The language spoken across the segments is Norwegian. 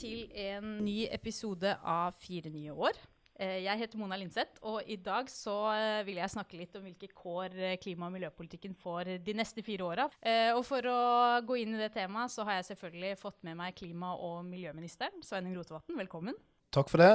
til en ny episode av Fire nye år. Eh, Jeg heter Mona Linseth, og i dag så eh, vil jeg snakke litt om hvilke kår eh, klima- og miljøpolitikken får de neste fire åra. Og for å gå inn i det temaet, så har jeg selvfølgelig fått med meg klima- og miljøministeren. Sveinung Rotevatn, velkommen. Takk for det.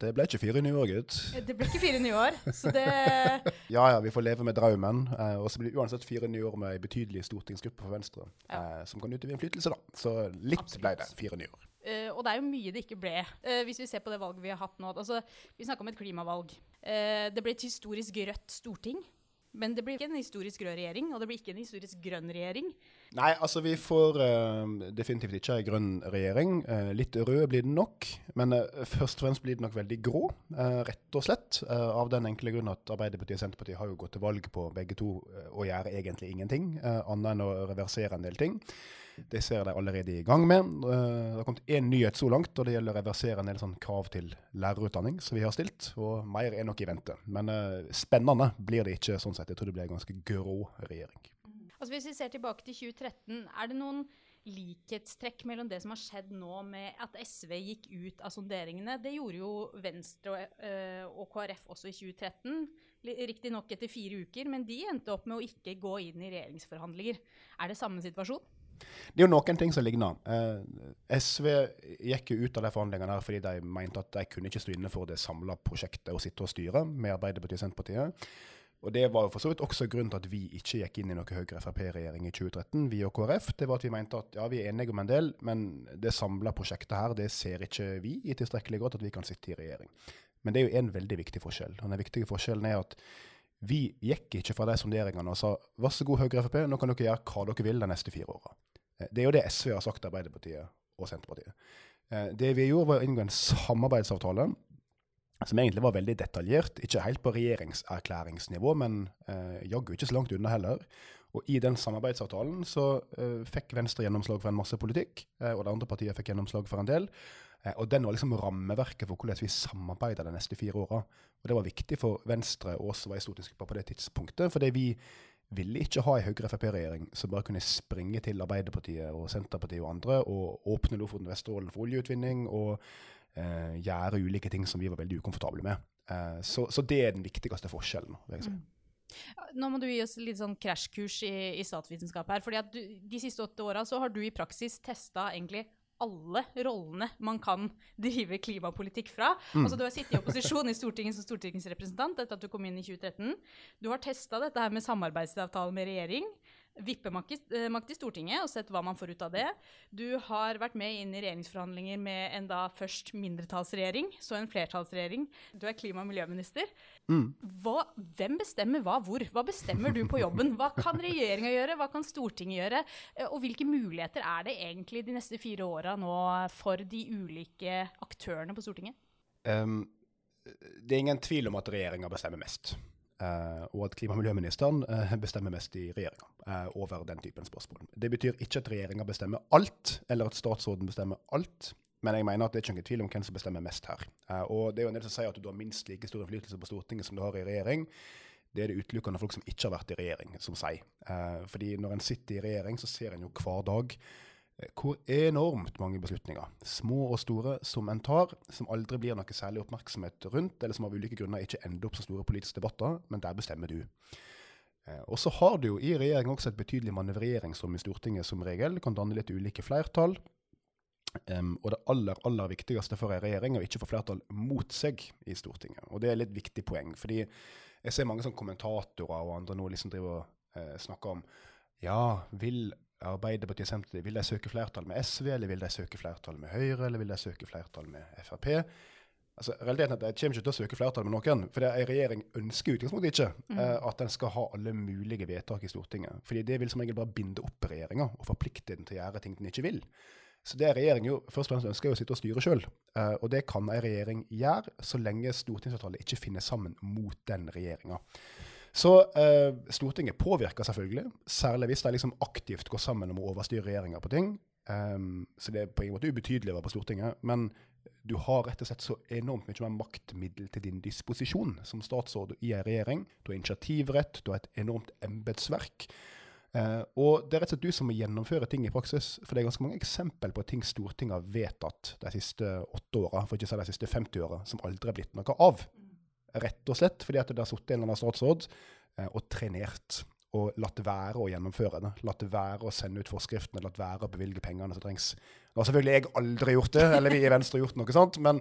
Det ble ikke fire nye år, gutt. Det ble ikke fire nye år, så det Ja ja, vi får leve med drømmen. Eh, og så blir det uansett fire nye år med ei betydelig stortingsgruppe for Venstre, eh, som kan utøve innflytelse, da. Så litt Absolutt. ble det. Fire nye år. Eh, og det er jo mye det ikke ble, Uh, hvis vi ser på det valget vi har hatt nå. Altså, vi snakka om et klimavalg. Uh, det ble et historisk rødt storting. Men det blir ikke en historisk rød regjering, og det blir ikke en historisk grønn regjering. Nei, altså vi får definitivt ikke ei grønn regjering. Litt rød blir den nok, men først og fremst blir den nok veldig grå, rett og slett. av den enkle grunn at Arbeiderpartiet og Senterpartiet har jo gått til valg på begge to å gjøre egentlig ingenting, annet enn å reversere en del ting. Det ser de allerede i gang med. Eh, Det har kommet én nyhet så langt, og det gjelder å reversere en del sånn krav til lærerutdanning som vi har stilt. Og mer er nok i vente. Men eh, spennende blir det ikke sånn sett. Jeg tror det blir en ganske grå regjering. Altså Hvis vi ser tilbake til 2013, er det noen likhetstrekk mellom det som har skjedd nå med at SV gikk ut av sonderingene? Det gjorde jo Venstre og, øh, og KrF også i 2013. Riktignok etter fire uker, men de endte opp med å ikke gå inn i regjeringsforhandlinger. Er det samme situasjon? Det er jo noen ting som ligner. Eh, SV gikk jo ut av de forhandlingene her fordi de mente at de kunne ikke stå inne for det samla prosjektet og sitte og styre med Arbeiderpartiet og Senterpartiet. Og Det var jo for så vidt også grunnen til at vi ikke gikk inn i noe Høyre-Frp-regjering i 2013, vi og KrF. Det var at vi mente at ja, vi er enige om en del, men det samla prosjektet her, det ser ikke vi i tilstrekkelig godt at vi kan sitte i regjering. Men det er jo en veldig viktig forskjell. Og den viktige forskjellen er at vi gikk ikke fra de sonderingene og sa vær så god Høyre-Frp, nå kan dere gjøre hva dere vil de neste fire åra. Eh, Det er jo det SV har sagt til Arbeiderpartiet og Senterpartiet. Eh, Det vi gjorde, var å inngå en samarbeidsavtale som egentlig var veldig detaljert. Ikke helt på regjeringserklæringsnivå, men eh, jaggu ikke så langt unna heller. Og i den samarbeidsavtalen så eh, fikk Venstre gjennomslag for en masse politikk, eh, og det andre partiet fikk gjennomslag for en del. Eh, og den var liksom rammeverket for hvordan vi samarbeider de neste fire åra. Og det var viktig for Venstre og oss som var i stortingsgruppa på det tidspunktet, fordi vi ville ikke ha ei Høyre-Frp-regjering som bare kunne springe til Arbeiderpartiet og Senterpartiet og andre og åpne Lofoten og Vesterålen for oljeutvinning og eh, gjøre ulike ting som vi var veldig ukomfortable med. Eh, så, så det er den viktigste forskjellen. vil jeg si. Nå må du gi oss litt sånn krasjkurs i, i statsvitenskap her. fordi at du, De siste åtte åra har du i praksis testa egentlig alle rollene man kan drive klimapolitikk fra. Altså Du har sittet i opposisjon i Stortinget som stortingsrepresentant etter at du kom inn i 2013. Du har testa dette her med samarbeidsavtale med regjering. Vippemakt i, eh, i Stortinget og sett hva man får ut av det. Du har vært med inn i regjeringsforhandlinger med en da først mindretallsregjering, så en flertallsregjering. Du er klima- og miljøminister. Hva, hvem bestemmer hva hvor? Hva bestemmer du på jobben? Hva kan regjeringa gjøre, hva kan Stortinget gjøre? Eh, Og hvilke muligheter er det egentlig de neste fire åra nå for de ulike aktørene på Stortinget? Um, det er ingen tvil om at regjeringa bestemmer mest. Eh, og at klima- og miljøministeren eh, bestemmer mest i regjeringa eh, over den typen spørsmål. Det betyr ikke at regjeringa bestemmer alt, eller at statsråden bestemmer alt. Men jeg mener at det er ikke noen tvil om hvem som bestemmer mest her. Og det er jo en del som sier at du har minst like stor innflytelse på Stortinget som du har i regjering. Det er det utelukkende folk som ikke har vært i regjering, som sier. Fordi når en sitter i regjering, så ser en jo hver dag hvor enormt mange beslutninger, små og store, som en tar, som aldri blir noe særlig oppmerksomhet rundt, eller som av ulike grunner ikke ender opp som store politiske debatter, men der bestemmer du. Eh, Og så har du jo i regjering også et betydelig manøvreringsrom i Stortinget som regel, kan danne litt ulike flertall. Um, og det aller aller viktigste for en regjering er å ikke få flertall mot seg i Stortinget. Og det er et litt viktig poeng, fordi jeg ser mange sånn kommentatorer og andre nå liksom driver og eh, snakker om ja, vil Arbeiderpartiet Senterpartiet vil de søke flertall med SV, eller vil de søke flertall med Høyre, eller vil de søke flertall med Frp? Altså, realiteten er at De kommer ikke til å søke flertall med noen. For en regjering ønsker utgangspunktet ikke eh, at den skal ha alle mulige vedtak i Stortinget. Fordi det vil som regel bare binde opp regjeringa og forplikte den til å gjøre ting den ikke vil. Så det regjeringen jo først og fremst ønsker, er å sitte og styre sjøl. Eh, og det kan en regjering gjøre så lenge stortingsflertallet ikke finner sammen mot den regjeringa. Så eh, Stortinget påvirker selvfølgelig, særlig hvis de liksom aktivt går sammen om å overstyre regjeringa på ting. Um, så det er på ingen måte ubetydelig å være på Stortinget. Men du har rett og slett så enormt mye mer maktmiddel til din disposisjon som statsråd i en regjering. Du har initiativrett, du har et enormt embetsverk. Uh, og det er rett og slett du som må gjennomføre ting i praksis. For det er ganske mange eksempel på ting Stortinget har vedtatt de siste åtte åra, for ikke å si de siste 50 åra, som aldri har blitt noe av. Rett og slett fordi at det har sittet en eller annen statsråd eh, og trenert. Og latt være å gjennomføre det. Latt være å sende ut forskriftene, latt være å bevilge pengene som trengs. Nå har selvfølgelig jeg aldri gjort det, eller vi i Venstre gjort noe sånt, men,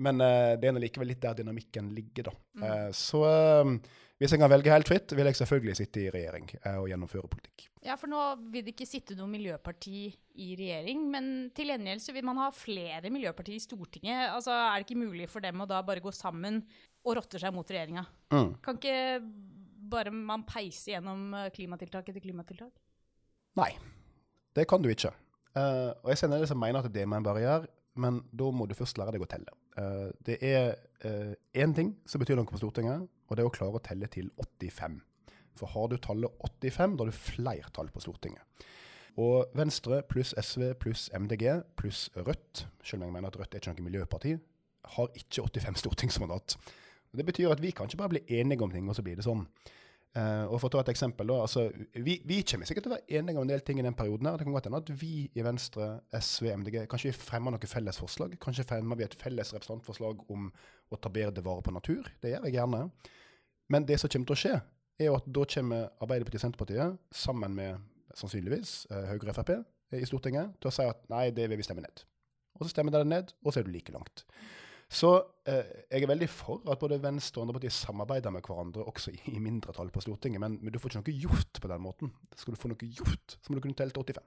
men uh, det er likevel litt der dynamikken ligger, da. Mm. Uh, så uh, hvis jeg kan velge helt fritt, vil jeg selvfølgelig sitte i regjering og gjennomføre politikk. Ja, for nå vil det ikke sitte noe miljøparti i regjering, men til gjengjeld så vil man ha flere miljøpartier i Stortinget. Altså, Er det ikke mulig for dem å da bare gå sammen og rotte seg mot regjeringa? Mm. Kan ikke bare man peise gjennom klimatiltak etter klimatiltak? Nei, det kan du ikke. Uh, og jeg ser del som mener at det må en bare gjøre, men da må du først lære deg å telle. Uh, det er én uh, ting som betyr noe på Stortinget, og det er å klare å telle til 85. For har du tallet 85, da har du flertall på Stortinget. Og Venstre pluss SV pluss MDG pluss Rødt, selv om jeg mener at Rødt er ikke noe miljøparti, har ikke 85 stortingsmandat. Det betyr at vi kan ikke bare bli enige om ting, og så blir det sånn. Uh, og for å ta et eksempel da, altså, vi, vi, kommer sikkert til å være enige om en del ting i den perioden. her. Det kan godt hende at vi i Venstre, SV, MDG kanskje vi fremmer noen felles forslag. Kanskje fremmer vi et felles representantforslag om å ta bedre vare på natur. Det gjør jeg gjerne. Men det som kommer til å skje, er jo at da kommer Arbeiderpartiet og Senterpartiet sammen med sannsynligvis uh, Høyre og Frp i Stortinget til å si at nei, det vil vi stemme ned. Og så stemmer de det ned, og så er du like langt. Så eh, jeg er veldig for at både Venstre og andre partier samarbeider med hverandre, også i, i mindretall på Stortinget, men, men, du får ikke noe gjort på den måten. Skal du få noe gjort, så må du kunne telle til 85.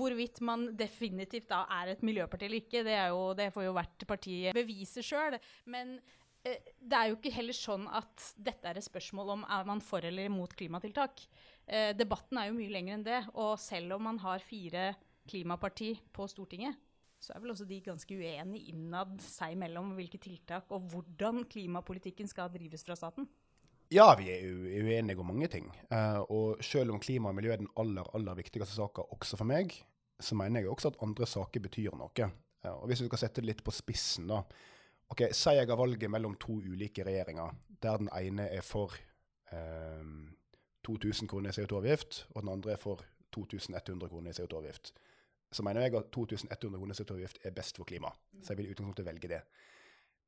Hvorvidt man definitivt da er et miljøparti eller ikke, det, jo, det får jo hvert parti bevise sjøl. Men eh, det er jo ikke heller sånn at dette er et spørsmål om er man for eller imot klimatiltak. Eh, debatten er jo mye lenger enn det. Og selv om man har fire klimaparti på Stortinget, så er vel også de ganske uenige innad seg imellom hvilke tiltak og hvordan klimapolitikken skal drives fra staten? Ja, vi er uenige om mange ting. Uh, og selv om klima og miljø er den aller, aller viktigste saka også for meg, så mener jeg også at andre saker betyr noe. Uh, og hvis vi skal sette det litt på spissen, da. Ok, Si jeg har valget mellom to ulike regjeringer, der den ene er for eh, 2000 kroner i CO2-avgift, og den andre er for 2100 kroner i CO2-avgift så mener jeg at 2100 kroner CO2-avgift er best for klimaet. Så jeg vil i utgangspunktet velge det.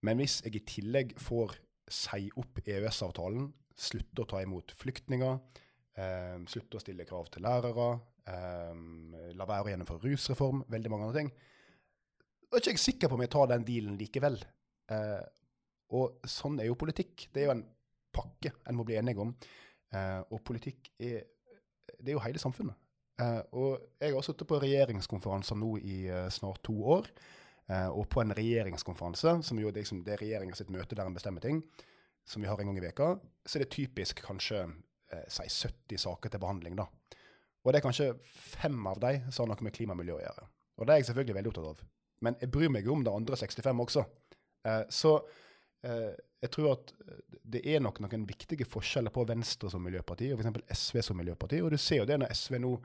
Men hvis jeg i tillegg får si opp EØS-avtalen, slutte å ta imot flyktninger, eh, slutte å stille krav til lærere, eh, la være å gjennomføre rusreform, veldig mange andre ting, da er ikke jeg sikker på om jeg tar den dealen likevel. Eh, og sånn er jo politikk. Det er jo en pakke en må bli enige om. Eh, og politikk er, det er jo hele samfunnet. Uh, og jeg har sittet på regjeringskonferanser nå i uh, snart to år. Uh, og på en regjeringskonferanse, som jo liksom, det er regjeringa møte der en bestemmer ting, som vi har en gang i veka, så er det typisk kanskje si 70 saker til behandling. da. Og det er kanskje fem av de som har noe med klima og miljø å gjøre. Og det er jeg selvfølgelig veldig opptatt av. Men jeg bryr meg jo om det andre 65 også. så jeg tror at det er nok noen viktige forskjeller på Venstre som miljøparti og f.eks. SV som miljøparti. Og du ser jo det når SV nå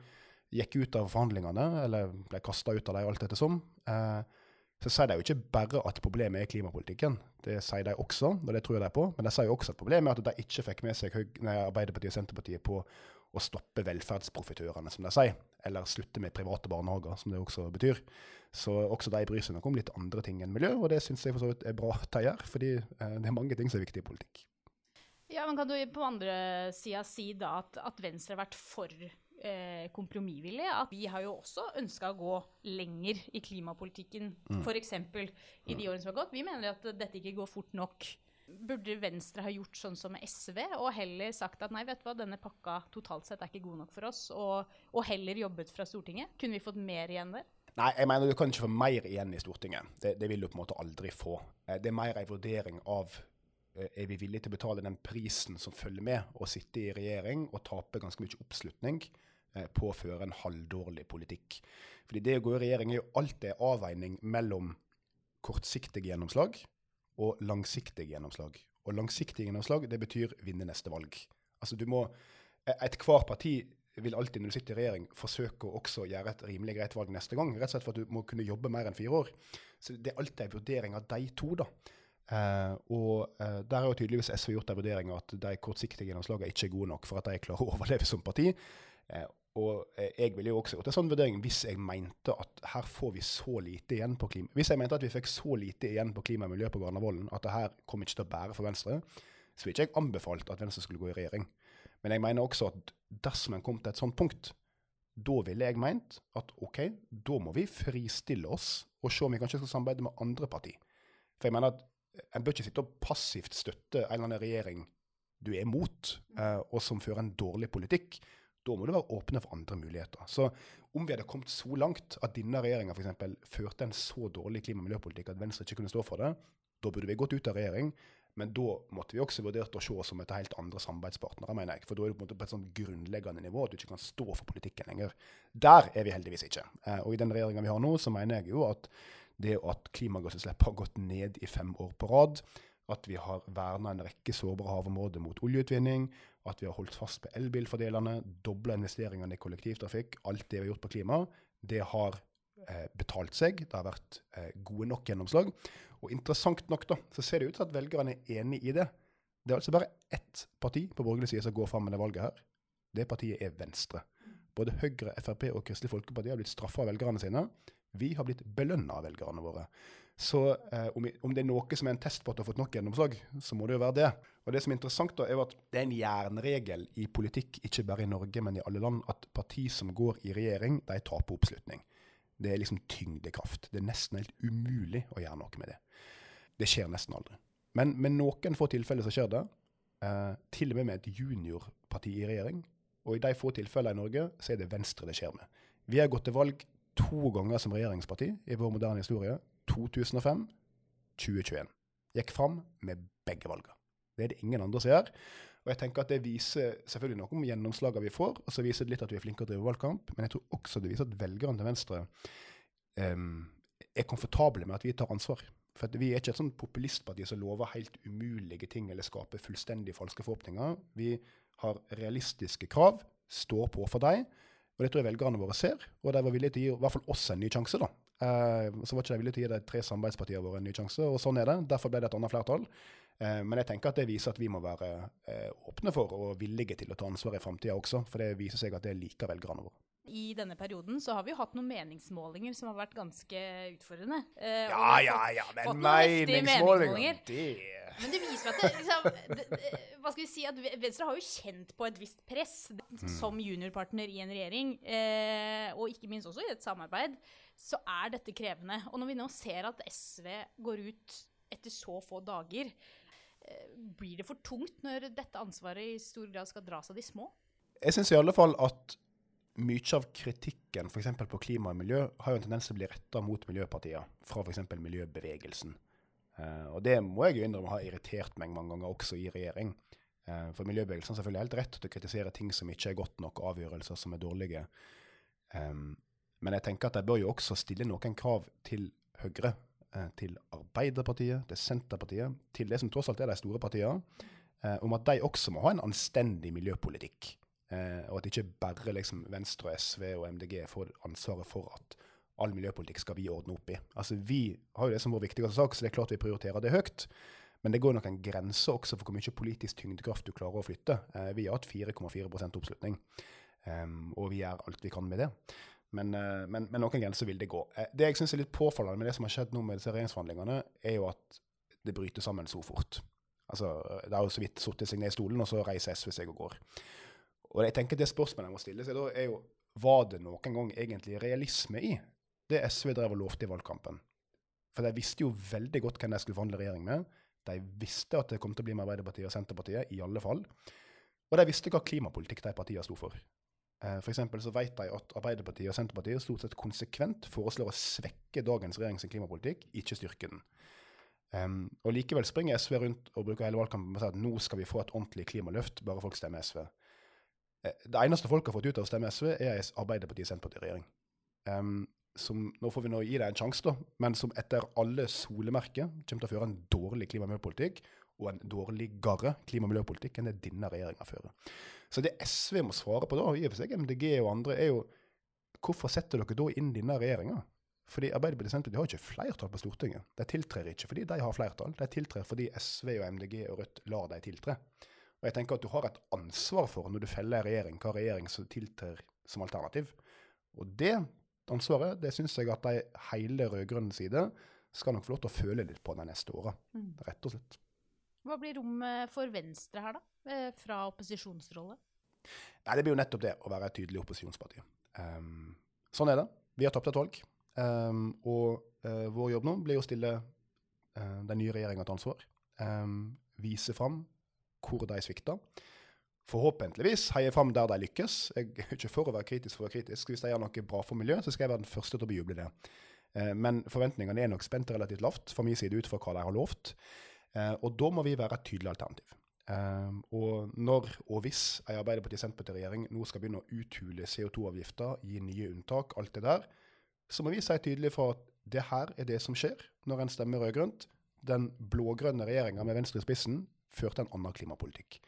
gikk ut av forhandlingene, eller ble kasta ut av dem alt ettersom, som. så sier de jo ikke bare at problemet er klimapolitikken. Det sier de også, og det tror jeg de på. Men de sier jo også at problemet er at de ikke fikk med seg Arbeiderpartiet og Senterpartiet på å stoppe velferdsprofitørene, som de sier. Eller slutte med private barnehager, som det også betyr. Så også de bryr seg nok om litt andre ting enn miljø, og det syns jeg for så vidt er bra at de gjør. Fordi eh, det er mange ting som er viktig i politikk. Ja, men Kan du på andre sida si da at, at Venstre har vært for eh, kompromissvillig? At vi har jo også ønska å gå lenger i klimapolitikken, mm. f.eks. i de årene som har gått. Vi mener at dette ikke går fort nok. Burde Venstre ha gjort sånn som SV, og heller sagt at nei, vet du hva, denne pakka totalt sett er ikke god nok for oss, og, og heller jobbet fra Stortinget? Kunne vi fått mer igjen der? Nei, jeg mener du kan ikke få mer igjen i Stortinget. Det, det vil du på en måte aldri få. Eh, det er mer en vurdering av eh, er vi villige til å betale den prisen som følger med å sitte i regjering og tape ganske mye oppslutning på å føre en halvdårlig politikk. Fordi det å gå i regjering er jo alltid avveining mellom kortsiktige gjennomslag og langsiktig gjennomslag. Og langsiktig gjennomslag det betyr vinne neste valg. Altså du må, e, Ethvert parti vil alltid når du sitter i regjering, forsøke å også gjøre et rimelig greit valg neste gang. Rett og slett for at du må kunne jobbe mer enn fire år. Så det er alltid en vurdering av de to. da. Uh, og uh, der har jo tydeligvis SV gjort en vurdering at de kortsiktige gjennomslagene ikke er gode nok for at de klarer å overleve som parti. Uh, og eh, jeg ville jo også gjort en sånn vurdering hvis jeg mente at her får vi så lite igjen på klima. Hvis jeg mente at vi fikk så lite igjen på klima og miljø på Granavolden at det her kom ikke til å bære for Venstre, så ville ikke jeg anbefalt at Venstre skulle gå i regjering. Men jeg mener også at dersom en kom til et sånt punkt, da ville jeg meint at OK, da må vi fristille oss og se om vi kanskje skal samarbeide med andre parti. For jeg mener at en bør ikke sitte og passivt støtte en eller annen regjering du er mot, eh, og som fører en dårlig politikk. Da må du være åpne for andre muligheter. Så om vi hadde kommet så langt at denne regjeringa førte en så dårlig klima- og miljøpolitikk at Venstre ikke kunne stå for det, da burde vi gått ut av regjering. Men da måtte vi også vurdert å se oss som et helt andre samarbeidspartnere, mener jeg. For da er du på, på et sånn grunnleggende nivå at du ikke kan stå for politikken lenger. Der er vi heldigvis ikke. Eh, og i den regjeringa vi har nå, så mener jeg jo at det at klimagassutslipp har gått ned i fem år på rad, at vi har verna en rekke sårbare havområder mot oljeutvinning, at vi har holdt fast på elbilfordelene, dobla investeringene i kollektivtrafikk, alt det vi har gjort på klima, det har eh, betalt seg. Det har vært eh, gode nok gjennomslag. Og interessant nok da, så ser det ut til at velgerne er enig i det. Det er altså bare ett parti på borgerlig side som går fram med det valget her. Det partiet er Venstre. Både Høyre, Frp og Kristelig Folkeparti har blitt straffa av velgerne sine. Vi har blitt belønna av velgerne våre. Så eh, om, om, det er noe som er en test på at du har fått nok gjennomslag, så må det jo være det. Og det som er interessant, da, er at det er en jernregel i politikk, ikke bare i Norge, men i alle land, at parti som går i regjering, de taper oppslutning. Det er liksom tyngdekraft. Det er nesten helt umulig å gjøre noe med det. Det skjer nesten aldri. Men med noen få tilfeller så skjer det. Eh, til og med med et juniorparti i regjering. Og i de få tilfellene i Norge så er det Venstre det skjer med. Vi har gått til valg to ganger som regjeringsparti i vår moderne historie. 2005, 2021. Gikk fram med begge valgene. Det er det ingen andre som gjør. Og jeg tenker at Det viser selvfølgelig noe om gjennomslagene vi får, og så viser det litt at vi er flinke til å drive valgkamp. Men jeg tror også det viser at velgerne til Venstre um, er komfortable med at vi tar ansvar. For Vi er ikke et sånn populistparti som lover helt umulige ting eller skaper fullstendig falske forhåpninger. Vi har realistiske krav, står på for dem. Og det tror jeg velgerne våre ser, og de var villige til å gi i hvert fall oss en ny sjanse. da. Eh, så var ikke de villige til å gi de tre samarbeidspartiene våre en ny sjanse, og sånn er det. Derfor ble det et annet flertall. Eh, men jeg tenker at det viser at vi må være eh, åpne for og villige til å ta ansvar i framtida også, for det viser seg at det liker velgerne våre. I denne perioden så har vi jo hatt noen meningsmålinger som har vært ganske utfordrende. Eh, ja, ja, ja, men meningsmålinger, det men det viser at det, liksom, det, Hva skal vi si, at Venstre har jo kjent på et visst press mm. som juniorpartner i en regjering, eh, og ikke minst også i et samarbeid, så er dette krevende. Og når vi nå ser at SV går ut etter så få dager, eh, blir det for tungt når dette ansvaret i stor grad skal dras av de små? Jeg syns i alle fall at mye av kritikken f.eks. på klima og miljø har jo en tendens til å bli retta mot miljøpartier fra f.eks. miljøbevegelsen. Uh, og det må jeg jo innrømme har irritert meg mange ganger, også i regjering. Uh, for miljøbevegelsen har selvfølgelig helt rett til å kritisere ting som ikke er godt nok, avgjørelser som er dårlige. Um, men jeg tenker at de bør jo også stille noen krav til Høyre, uh, til Arbeiderpartiet, til Senterpartiet, til det som tross alt er de store partiene, om at de også må ha en anstendig miljøpolitikk. Og at ikke bare liksom, Venstre, SV og MDG får ansvaret for at all miljøpolitikk skal vi ordne opp i. Altså, Vi har jo det som vår viktigste sak, så det er klart vi prioriterer det høyt. Men det går nok en grense også for hvor mye politisk tyngdekraft du klarer å flytte. Eh, vi har hatt 4,4 oppslutning, um, og vi gjør alt vi kan med det. Men, uh, men, men noen grenser vil det gå. Det jeg syns er litt påfallende med det som har skjedd nå med disse regjeringsforhandlingene, er jo at det bryter sammen så fort. Altså, Det har jo så vidt satt seg ned i stolen, og så reiser SV seg og går. Og jeg tenker Det spørsmålet jeg må stille seg da, er jo var det noen gang egentlig realisme i det SV drev og lovte i valgkampen. For de visste jo veldig godt hvem de skulle forhandle regjering med. De visste at det kom til å bli med Arbeiderpartiet og Senterpartiet, i alle fall. Og de visste hva klimapolitikk de partiene sto for. For for så vet de at Arbeiderpartiet og Senterpartiet stort sett konsekvent foreslår å svekke dagens regjerings klimapolitikk, ikke styrke den. Um, og Likevel springer SV rundt og bruker hele valgkampen på å si at nå skal vi få et ordentlig klimaløft, bare folk stemmer SV. Eh, det eneste folk har fått ut av å stemme SV, er Arbeiderpartiet-Senterparti-regjering. Um, Nå får vi nå gi deg en sjanse, da, men som etter alle solemerker kommer til å føre en dårlig klima- og miljøpolitikk, og en dårligere klima- og miljøpolitikk enn det denne regjeringa fører. Så det SV må svare på da, i og for seg MDG og andre, er jo hvorfor setter dere da inn denne regjeringa? Fordi Arbeiderpartiet Senterpartiet har ikke flertall på Stortinget. De tiltrer ikke fordi de har flertall, de tiltrer fordi SV og MDG og Rødt lar dem tiltre. Og jeg tenker at Du har et ansvar for, når du feller regjering, hva regjering som tiltrer som alternativ. Og det ansvaret det syns jeg at de hele rød-grønne side skal nok få lov til å føle litt på de neste åra, Mm. rett og slett. Hva blir rommet for Venstre her, da? Eh, Fra opposisjonsrolle? Nei, Det blir jo nettopp det, å være et tydelig opposisjonsparti. Um, sånn er det. Vi har tapt et valg. Um, og uh, vår jobb nå blir å stille uh, den nye regjeringa til ansvar. Um, vise fram hvor de svikter. Forhåpentligvis heier fram der de lykkes. Jeg er ikke for å være kritisk for å være kritisk. Hvis de gjør noe bra for miljøet, så skal jeg være den første til å bejuble det. Uh, men forventningene er nok spent relativt lavt fra min side ut fra hva de har lovt. Uh, og da må vi være et tydelig alternativ. Um, og når og hvis ei Arbeiderparti-Senterparti-regjering nå skal begynne å uthule CO2-avgifter, gi nye unntak, alt det der, så må vi si tydelig fra at det her er det som skjer når en stemmer rød-grønt. Den blå-grønne regjeringa med Venstre i spissen førte en annen klimapolitikk.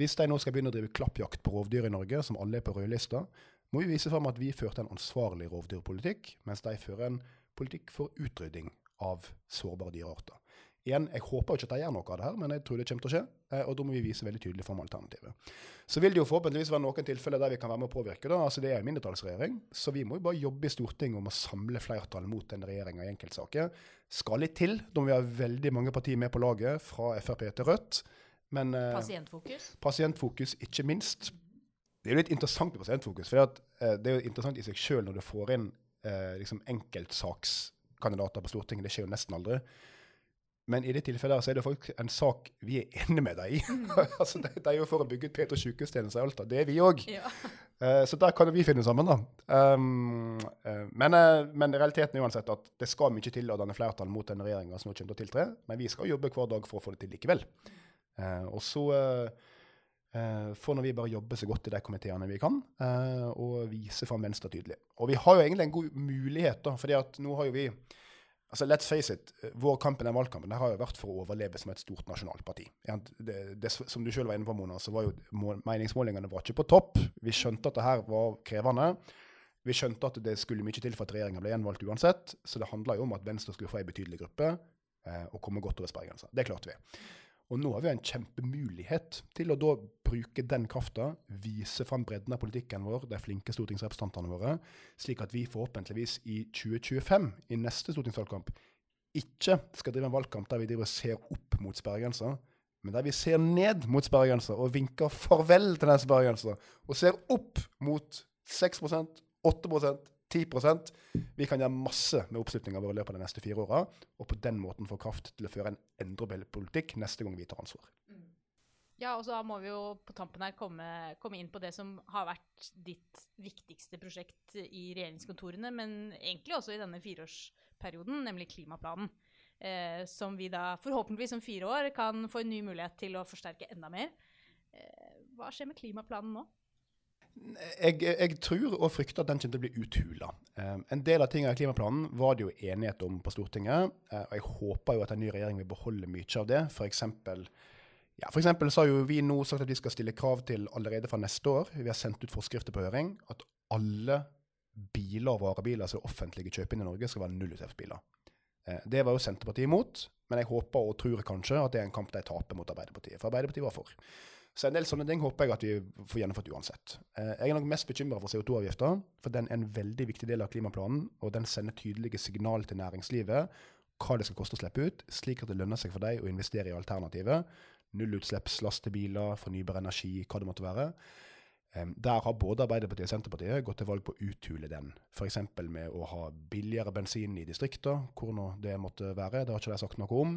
Hvis de nå skal begynne å drive klappjakt på rovdyr i Norge, som alle er på rødlista, må vi vise fram at vi førte en ansvarlig rovdyrpolitikk, mens de fører en politikk for utrydding av sårbare dyrearter. Igjen, Jeg håper jo ikke at de gjør noe av det her, men jeg tror det kommer til å skje. Eh, og da må vi vise veldig tydelig fram alternativet. Så vil det jo forhåpentligvis være noen tilfeller der vi kan være med å påvirke. da, altså Det er en mindretallsregjering, så vi må jo bare jobbe i Stortinget om å samle flertall mot den regjeringa i enkeltsaker. Skal litt til. Da må vi ha veldig mange partier med på laget, fra Frp til Rødt. Men eh, Pasientfokus? pasientfokus, ikke minst. Det er jo litt interessant med pasientfokus, for eh, det er jo interessant i seg sjøl når du får inn eh, liksom enkeltsakskandidater på Stortinget. Det skjer jo nesten aldri. Men i det tilfellet så er det faktisk en sak vi er enige med deg i. altså, de, de er jo for å bygge ut Peter sykehustjeneste i Alta. Det er vi òg. Ja. Eh, så der kan vi finne sammen, da. Um, men, eh, men realiteten er uansett at det skal mye til å danne flertall mot den regjeringa som nå kommer til å tiltre. Men vi skal jobbe hver dag for å få det til likevel. Og så får vi bare jobbe så godt i de komiteene vi kan, og vise fram Venstre tydelig. Og vi har jo egentlig en god mulighet, da, fordi at nå har jo vi Altså, let's face it, Vår kamp i den valgkampen det har jo vært for å overleve som et stort nasjonalt parti. Ja, Det, det, som du selv var inne på, Mona, så var jo meningsmålingene var ikke på topp. Vi skjønte at det her var krevende. Vi skjønte at det skulle mye til for at regjeringa ble gjenvalgt uansett. Så det handla jo om at Venstre skulle få ei betydelig gruppe eh, og komme godt over sperregrensa. Det klarte vi. Og nå har vi en kjempemulighet til å da bruke den krafta, vise fram bredden av politikken vår, de flinke stortingsrepresentantene våre, slik at vi forhåpentligvis i 2025, i neste stortingsvalgkamp, ikke skal drive en valgkamp der vi driver og ser opp mot sperregrensa, men der vi ser ned mot sperregrensa og vinker farvel til den sperregrensa, og ser opp mot 6% 8 10% Vi kan gjøre masse med oppslutninga vår i løpet av de neste fire åra, og på den måten få kraft til å føre en endrbar politikk neste gang vi tar ansvar. Ja, og så må vi jo på tampen her komme, komme inn på det som har vært ditt viktigste prosjekt i regjeringskontorene, men egentlig også i denne fireårsperioden, nemlig klimaplanen. Eh, som vi da forhåpentligvis om fire år kan få en ny mulighet til å forsterke enda mer. Eh, hva skjer med klimaplanen nå? Jeg, jeg tror og frykter at den kommer til å bli uthula. Eh, en del av tingene i klimaplanen var det jo enighet om på Stortinget. eh, og jeg håper jo at en ny regjering vil beholde mye av det. Eksempel, ja, så har jo vi nå sagt at vi skal stille krav til allerede fra neste år. Vi har sendt ut forskrifter på høring at alle biler og varebiler som er offentlige kjøper inn i Norge, skal være nullutslippsbiler. Eh, Det var jo Senterpartiet imot, men jeg håper og tror kanskje at det er en kamp de taper mot Arbeiderpartiet. For Arbeiderpartiet var for. Så en del sånne ting håper jeg at vi får gjennomført uansett. Eh, Jeg er nok mest bekymra for CO2-avgifta, for den er en veldig viktig del av klimaplanen, og den sender tydelige signal til næringslivet hva det skal koste å slippe ut, slik at det lønner seg for dem å investere i alternativet. Nullutslippslastebiler, fornybar energi, hva det måtte være. Der har både Arbeiderpartiet og Senterpartiet gått til valg på å uthule den. F.eks. med å ha billigere bensin i distrikter, hvor nå det måtte være. Det har ikke de sagt noe om.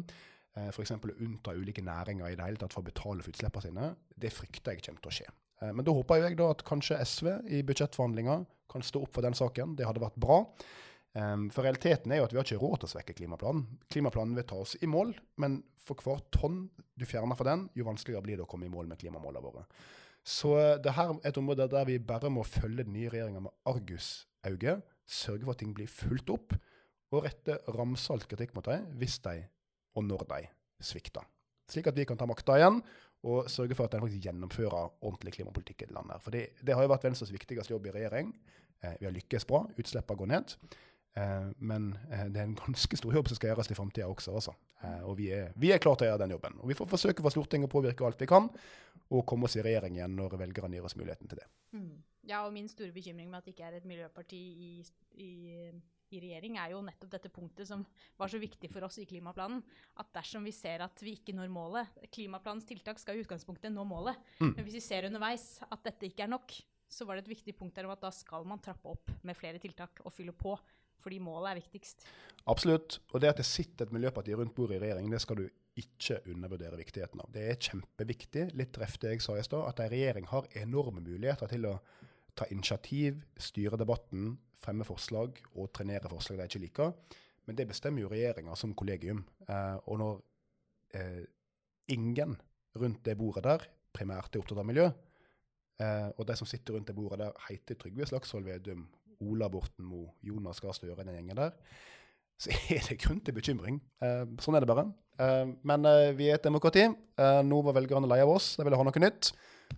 Eh, F.eks. å unnta ulike næringer i det hele tatt for å betale for utslippene sine. Det frykter jeg kommer til å skje. Eh, Men da håper jeg da at kanskje SV i budsjettforhandlinger kan stå opp for den saken. Det hadde vært bra. Um, for realiteten er jo at vi har ikke råd til å svekke klimaplanen. Klimaplanen vil ta oss i mål, men for hver tonn du fjerner fra den, jo vanskeligere blir det å komme i mål med klimamålene våre. Så uh, det her er et område der vi bare må følge den nye regjeringa med argusauge, sørge for at ting blir fulgt opp, og rette ramsalt kritikk mot dem hvis de, og når de, svikter. Slik at vi kan ta makta igjen og sørge for at en faktisk gjennomfører ordentlig klimapolitikk i det landet. For det har jo vært Venstres viktigste jobb i regjering. Eh, vi har lykkes bra, utslippene går ned. Eh, men eh, det er en ganske stor jobb som skal gjøres i framtida også. Altså. Eh, og vi er, vi er klare til å gjøre den jobben. Og vi får forsøke fra Stortinget å påvirke alt vi kan, og komme oss i regjering igjen når velgerne gir oss muligheten til det. Mm. Ja, og min store bekymring med at det ikke er et miljøparti i, i, i, regjering, er jo nettopp dette punktet som var så viktig for oss i klimaplanen. At dersom vi ser at vi ikke når målet Klimaplanens tiltak skal i utgangspunktet nå målet. Mm. Men hvis vi ser underveis at dette ikke er nok, så var det et viktig punkt der om at da skal man trappe opp med flere tiltak og fylle på. Fordi målet er viktigst. Absolutt. Og det at det sitter et miljøparti rundt bordet i regjering, det skal du ikke undervurdere viktigheten av. Det er kjempeviktig, litt treff det jeg sa i stad, at en regjering har enorme muligheter til å ta initiativ, styre debatten, fremme forslag og trenere forslag de ikke liker. Men det bestemmer jo regjeringa som kollegium. Eh, og når eh, ingen rundt det bordet der primært er opptatt av miljø, Eh, og de som sitter rundt det bordet der, heter Trygve Slagsvold Vedum, Ola Borten Moe, Jonas Gahr Støre, den gjengen der. Så er det grunn til bekymring. Eh, sånn er det bare. Eh, men eh, vi er et demokrati. Nå var velgerne lei av oss, de ville ha noe nytt.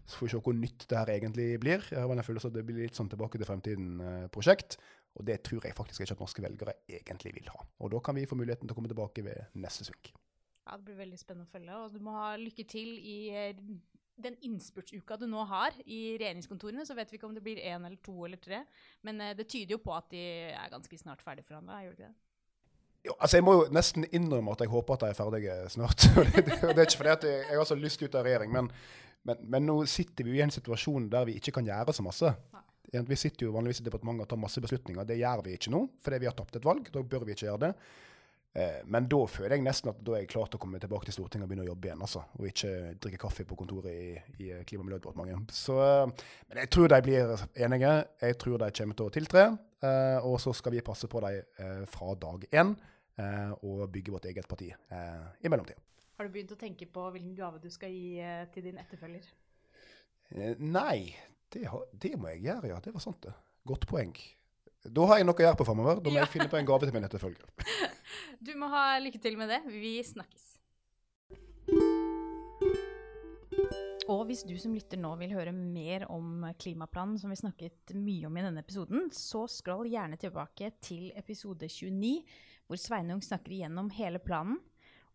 Så får vi se hvor nytt det her egentlig blir. Jeg har en følelse at det blir litt sånn tilbake til fremtiden-prosjekt. Og det tror jeg faktisk ikke at norske velgere egentlig vil ha. Og da kan vi få muligheten til å komme tilbake ved neste sving. Ja, Det blir veldig spennende å følge. Og du må ha lykke til i den innspurtsuka du nå har i regjeringskontorene, så vet vi ikke om det blir én eller to eller tre. Men det tyder jo på at de er ganske snart ferdigforhandla, gjør det ikke det? Jo, altså Jeg må jo nesten innrømme at jeg håper at de er ferdige snart. det, det, det, er ikke fordi at jeg, jeg har så lyst ut av regjering, men, men, men, nå sitter vi jo i en situasjon der vi ikke kan gjøre så masse. Vi sitter jo vanligvis i departementet og tar masse beslutninger. Det gjør vi ikke nå, fordi vi har tapt et valg. Da bør vi ikke gjøre det. Eh, men da føler jeg nesten at da er jeg klar til å komme tilbake til Stortinget og begynne å jobbe igjen. altså, Og ikke drikke kaffe på kontoret i, i Klima- og miljødepartementet. Så, men jeg tror de blir enige. Jeg tror de kommer til å tiltre. Eh, og så skal vi passe på dem eh, fra dag én og bygge vårt eget parti i mellomtida. Har du begynt å tenke på hvilken gave du skal gi til din etterfølger? Nei, det, det må jeg gjøre, ja. Det var sant, det. Godt poeng. Da har jeg noe å gjøre på framover. Da må ja. jeg finne på en gave til min etterfølger. Du må ha lykke til med det. Vi snakkes. Og hvis du som lytter nå vil høre mer om klimaplanen, som vi snakket mye om i denne episoden, så scroll gjerne tilbake til episode 29, hvor Sveinung snakker igjennom hele planen.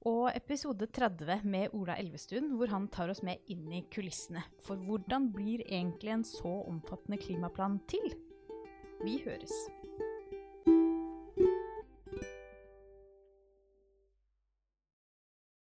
Og episode 30 med Ola Elvestuen, hvor han tar oss med inn i kulissene. For hvordan blir egentlig en så omfattende klimaplan til? Vi høres.